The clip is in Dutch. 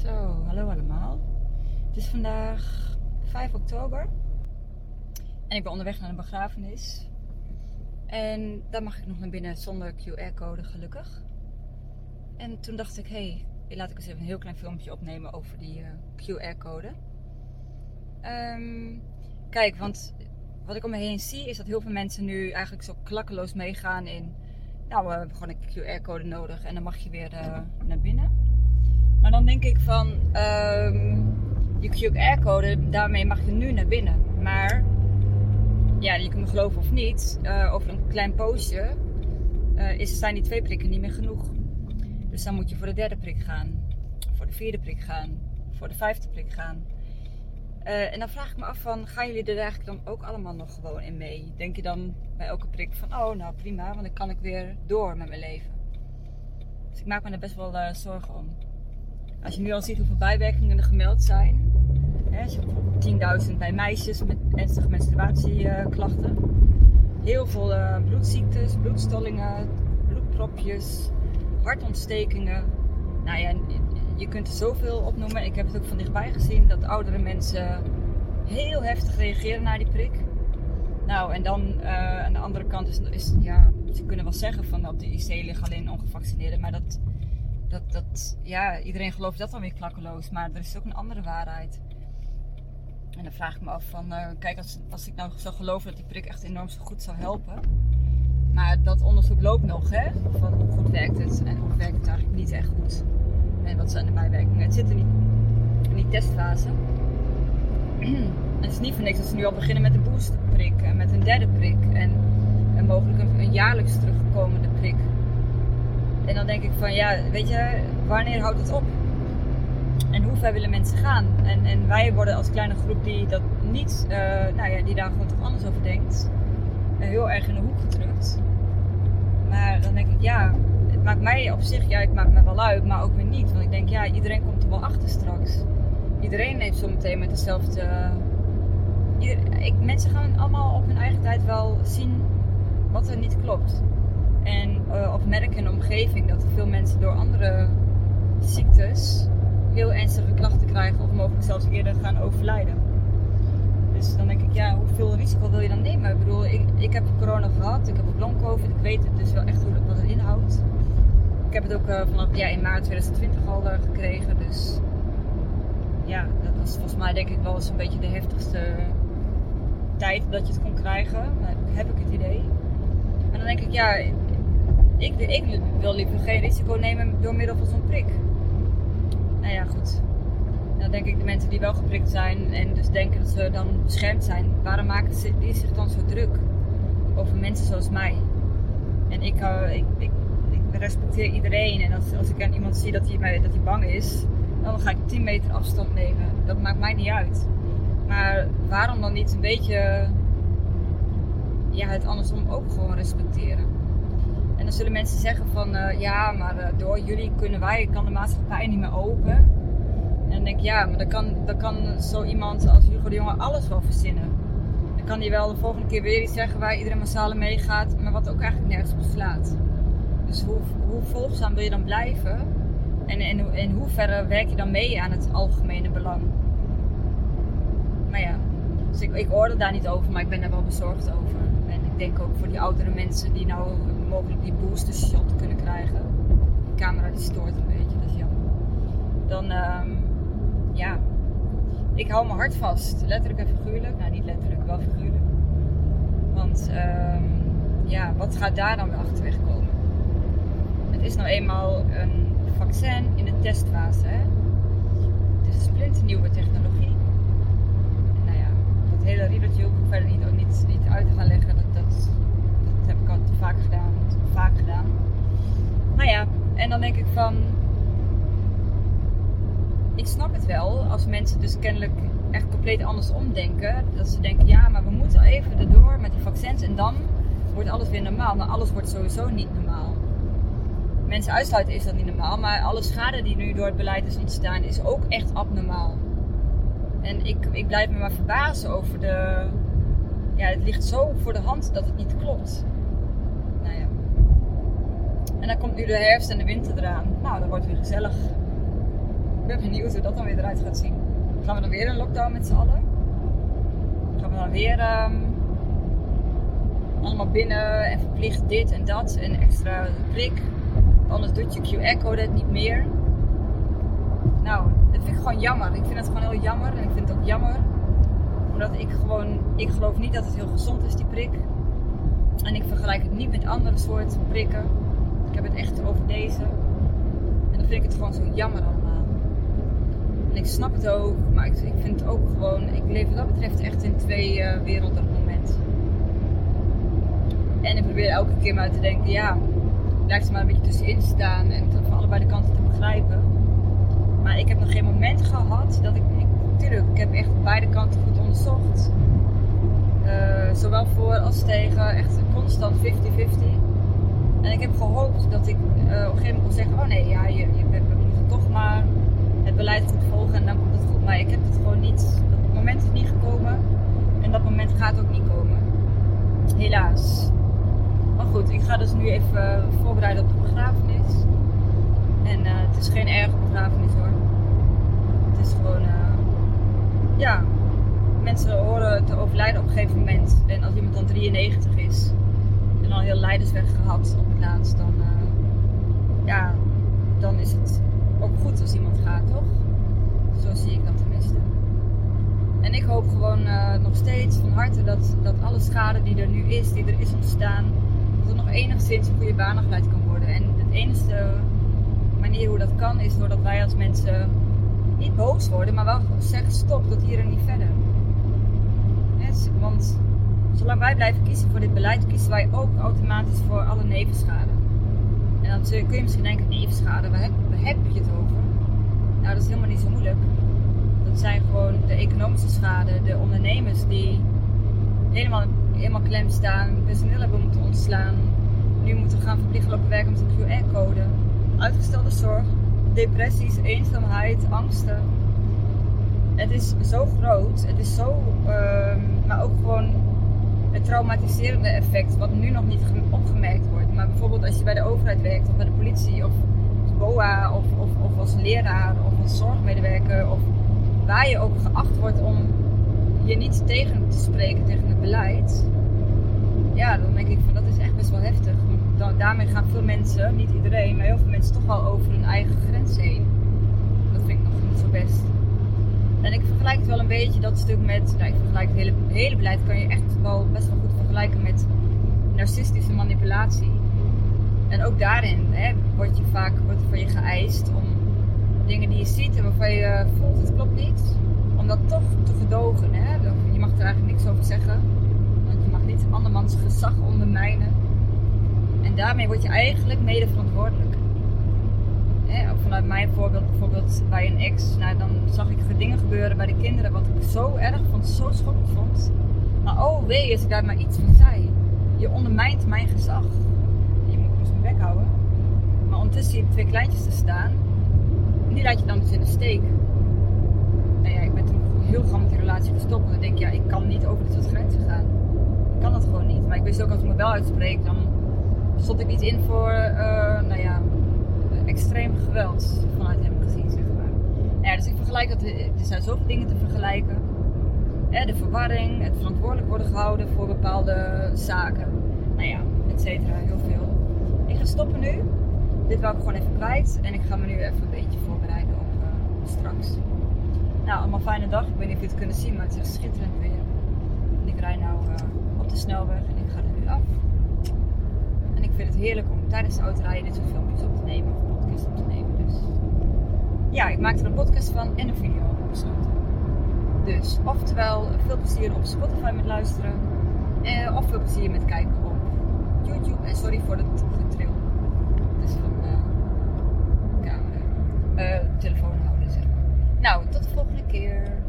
Zo, hallo allemaal. Het is vandaag 5 oktober en ik ben onderweg naar een begrafenis. En daar mag ik nog naar binnen zonder QR-code, gelukkig. En toen dacht ik, hé, hey, laat ik eens even een heel klein filmpje opnemen over die eh, QR-code. Ehm, kijk, want wat ik om me heen zie is dat heel veel mensen nu eigenlijk zo klakkeloos meegaan in... Nou, we hebben gewoon een QR-code nodig en dan mag je weer uh, naar binnen. Maar dan denk ik van, um, je QR-code, daarmee mag je nu naar binnen. Maar, ja, je kunt me geloven of niet, uh, over een klein poosje uh, is, zijn die twee prikken niet meer genoeg. Dus dan moet je voor de derde prik gaan, voor de vierde prik gaan, voor de vijfde prik gaan. Uh, en dan vraag ik me af van, gaan jullie er eigenlijk dan ook allemaal nog gewoon in mee? Denk je dan bij elke prik van, oh nou prima, want dan kan ik weer door met mijn leven. Dus ik maak me er best wel zorgen om. Als je nu al ziet hoeveel bijwerkingen er gemeld zijn. Hè, als je bijvoorbeeld 10.000 bij meisjes met ernstige menstruatieklachten. Heel veel uh, bloedziektes, bloedstollingen, bloedpropjes, hartontstekingen. Nou ja, je kunt er zoveel opnoemen. Ik heb het ook van dichtbij gezien dat oudere mensen heel heftig reageren naar die prik. Nou, en dan uh, aan de andere kant is, is, ja, ze kunnen wel zeggen van op de IC liggen alleen ongevaccineerden, maar dat, dat, dat, ja, iedereen gelooft dat dan weer klakkeloos, maar er is ook een andere waarheid. En dan vraag ik me af van, uh, kijk, als, als ik nou zou geloven dat die prik echt enorm zo goed zou helpen. Maar dat onderzoek loopt nog, hè? Van hoe goed werkt het en hoe werkt het eigenlijk niet echt goed. En wat zijn de bijwerkingen. Het zit er niet in die testfase. het is niet voor niks dat ze nu al beginnen met een boosterprik en met een derde prik. En, en mogelijk een, een jaarlijks terugkomende prik. En dan denk ik van ja, weet je, wanneer houdt het op? En hoe ver willen mensen gaan? En, en wij worden als kleine groep die dat niet, uh, nou ja, die daar gewoon toch anders over denkt, uh, heel erg in de hoek gedrukt. Maar dan denk ik, ja, het maakt mij op zich, ja, ik maak me wel uit, maar ook weer niet. Want ik denk, ja, iedereen komt er wel achter straks. Iedereen heeft zometeen met dezelfde. Ik, mensen gaan allemaal op hun eigen tijd wel zien wat er niet klopt. En, uh, of in de omgeving dat veel mensen door andere ziektes heel ernstige klachten krijgen of mogelijk zelfs eerder gaan overlijden. Dus dan denk ik, ja, hoeveel risico wil je dan nemen? Ik bedoel, ik, ik heb corona gehad, ik heb ook long covid, ik weet het dus wel echt hoe, wat het inhoudt. Ik heb het ook uh, vanaf ja, in maart 2020 al uh, gekregen, dus ja, dat was volgens mij denk ik wel eens een beetje de heftigste tijd dat je het kon krijgen, heb ik het idee. En dan denk ik, ja, ik, wil liever geen risico nemen door middel van zo'n prik. Nou ja, goed. Dan denk ik de mensen die wel geprikt zijn en dus denken dat ze dan beschermd zijn, waarom maken ze die zich dan zo druk over mensen zoals mij? En ik, uh, ik, ik, ik, respecteer iedereen en als, als ik aan iemand zie dat hij, dat hij bang is, dan ga ik 10 meter afstand nemen. Dat maakt mij niet uit. Maar waarom dan niet een beetje ja, het andersom ook gewoon respecteren? En zullen mensen zeggen van uh, ja, maar uh, door jullie kunnen wij, kan de maatschappij niet meer open. En dan denk ik ja, maar dan kan, dan kan zo iemand als Hugo de Jonge alles wel verzinnen. Dan kan hij wel de volgende keer weer iets zeggen waar iedereen massaal meegaat, maar wat ook eigenlijk nergens op slaat. Dus hoe, hoe volgzaam wil je dan blijven? En in, in hoeverre werk je dan mee aan het algemene belang? Maar ja, dus ik, ik oordeel daar niet over, maar ik ben daar wel bezorgd over. Denk ook voor die oudere mensen die nou mogelijk die booster shot kunnen krijgen. De camera die stoort een beetje, dat is. Dan, um, ja, ik hou mijn hart vast. Letterlijk en figuurlijk. Nou, niet letterlijk, wel figuurlijk. Want, um, ja, wat gaat daar dan weer achterweg komen? Het is nou eenmaal een vaccin in de testfase, hè. Het is een splinternieuwe technologie. Nou ja, dat hele riedeltje hoef ik verder niet, niet, niet uit te gaan leggen. Dat, heb ik al te vaak gedaan vaak gedaan. Nou ja, en dan denk ik van. Ik snap het wel als mensen dus kennelijk echt compleet anders omdenken. Dat ze denken, ja, maar we moeten even erdoor met die vaccins en dan wordt alles weer normaal. Maar alles wordt sowieso niet normaal. Mensen uitsluiten is dat niet normaal, maar alle schade die nu door het beleid is ontstaan is ook echt abnormaal. En ik, ik blijf me maar verbazen over de. Ja, het ligt zo voor de hand dat het niet klopt. En dan komt nu de herfst en de winter eraan. Nou, dan wordt weer gezellig. ben benieuwd hoe dat dan weer eruit gaat zien. Gaan we dan weer een lockdown met z'n allen? Gaan we dan weer ehm, allemaal binnen en verplicht dit en dat en extra prik? Anders doet je QR-code het niet meer. Nou, dat vind ik gewoon jammer. Ik vind het gewoon heel jammer en ik vind het ook jammer omdat ik gewoon, ik geloof niet dat het heel gezond is, die prik. En ik vergelijk het niet met andere soorten prikken. Ik heb het echt over deze. En dan vind ik het gewoon zo jammer allemaal. En ik snap het ook, maar ik, vind het ook gewoon, ik leef wat dat betreft echt in twee uh, werelden op het moment. En ik probeer elke keer maar te denken, ja, blijf er maar een beetje tussenin staan en van allebei de kanten te begrijpen. Maar ik heb nog geen moment gehad dat ik ik heb echt beide kanten goed onderzocht. Uh, zowel voor als tegen, echt constant 50-50. En ik heb gehoopt dat ik uh, op een gegeven moment kon zeggen: Oh nee, ja, je, je, moeten toch maar het beleid goed volgen en dan komt het goed. Maar ik heb het gewoon niet, dat moment is niet gekomen en dat moment gaat ook niet komen. Helaas. Maar goed, ik ga dus nu even voorbereiden op de begrafenis. En uh, het is geen erge begrafenis hoor. Het is gewoon ja, mensen horen te overlijden op een gegeven moment. En als iemand dan 93 is en al heel leidersweg gehad op het laatst, dan, uh, ja, dan is het ook goed als iemand gaat, toch? Zo zie ik dat tenminste. En ik hoop gewoon uh, nog steeds van harte dat, dat alle schade die er nu is, die er is ontstaan, dat er nog enigszins een goede baan geleid kan worden. En het enige manier hoe dat kan is doordat wij als mensen niet boos worden, maar wel zeggen stop, tot hier en niet verder. want zolang wij blijven kiezen voor dit beleid, kiezen wij ook automatisch voor alle nevenschade. En dan kun je misschien denken, nevenschade, waar heb, je het over? Nou, dat is helemaal niet zo moeilijk. Dat zijn gewoon de economische schade, de ondernemers die helemaal, helemaal klem staan, personeel hebben moeten ontslaan, nu moeten gaan verplicht lopen werken met een QR-code, uitgestelde zorg, depressies, eenzaamheid, angsten. Het is zo groot. Het is zo, uh, maar ook gewoon het traumatiserende effect, wat nu nog niet opgemerkt wordt. Maar bijvoorbeeld als je bij de overheid werkt, of bij de politie, of BOA, of, of, of als leraar, of als zorgmedewerker, of waar je ook geacht wordt om je niet tegen te spreken tegen het beleid. Ja, dan denk ik van dat is echt best wel heftig daarmee gaan veel mensen, niet iedereen, maar heel veel mensen toch wel over hun eigen grens heen. Dat vind ik nog niet zo best. En ik vergelijk het wel een beetje dat stuk met, nou ik vergelijk het hele, hele beleid kan je echt wel best wel goed vergelijken met narcistische manipulatie. En ook daarin hè, word je vaak wordt van je geëist om dingen die je ziet en waarvan je voelt het klopt niet, om dat toch te verdogen. Hè? Je mag er eigenlijk niks over zeggen, want je mag niet andermans gezag ondermijnen. En daarmee word je eigenlijk mede verantwoordelijk. vanuit mijn voorbeeld, bijvoorbeeld bij een ex, nou, dan zag ik dingen gebeuren bij de kinderen wat ik zo erg vond, zo schokkend vond. Maar oh wee, als ik daar maar iets van zei. Je ondermijnt mijn gezag. Je moet dus mijn bek houden. Maar ondertussen zie je twee kleintjes te staan. En die laat je dan dus in de steek. Nou ja, ik ben toen heel gauw met die relatie gestopt. En dan denk ik, ja, ik kan niet over dit soort grenzen gaan. Ik kan dat gewoon niet. Maar ik wist ook als ik me wel uitspreek, dan stond ik niet in voor, uh, nou ja, extreem geweld vanuit hem gezien, zeg maar. Ja, dus ik vergelijk dat, er zijn zoveel dingen te vergelijken. de verwarring, het verantwoordelijk worden gehouden voor bepaalde zaken. Nou ja, et cetera, heel veel. Ik ga stoppen nu. Dit wil ik gewoon even kwijt. En ik ga me nu even een beetje voorbereiden op uh, straks. Nou, allemaal fijne dag. Ik weet niet of je het kunnen zien, maar het is schitterend weer. Ik rij nou uh, op de snelweg en ik ga er nu af vind het heerlijk om tijdens de autorijden dit soort filmpjes op te nemen. Of podcast op te nemen. Dus ja, ik maak er een podcast van en een video op besloten. Dus oftewel veel plezier op Spotify met luisteren. Eh, of veel plezier met kijken op YouTube. En sorry voor het getril. Het is van eh, de camera. Uh, telefoon houden zeg maar. Nou, tot de volgende keer.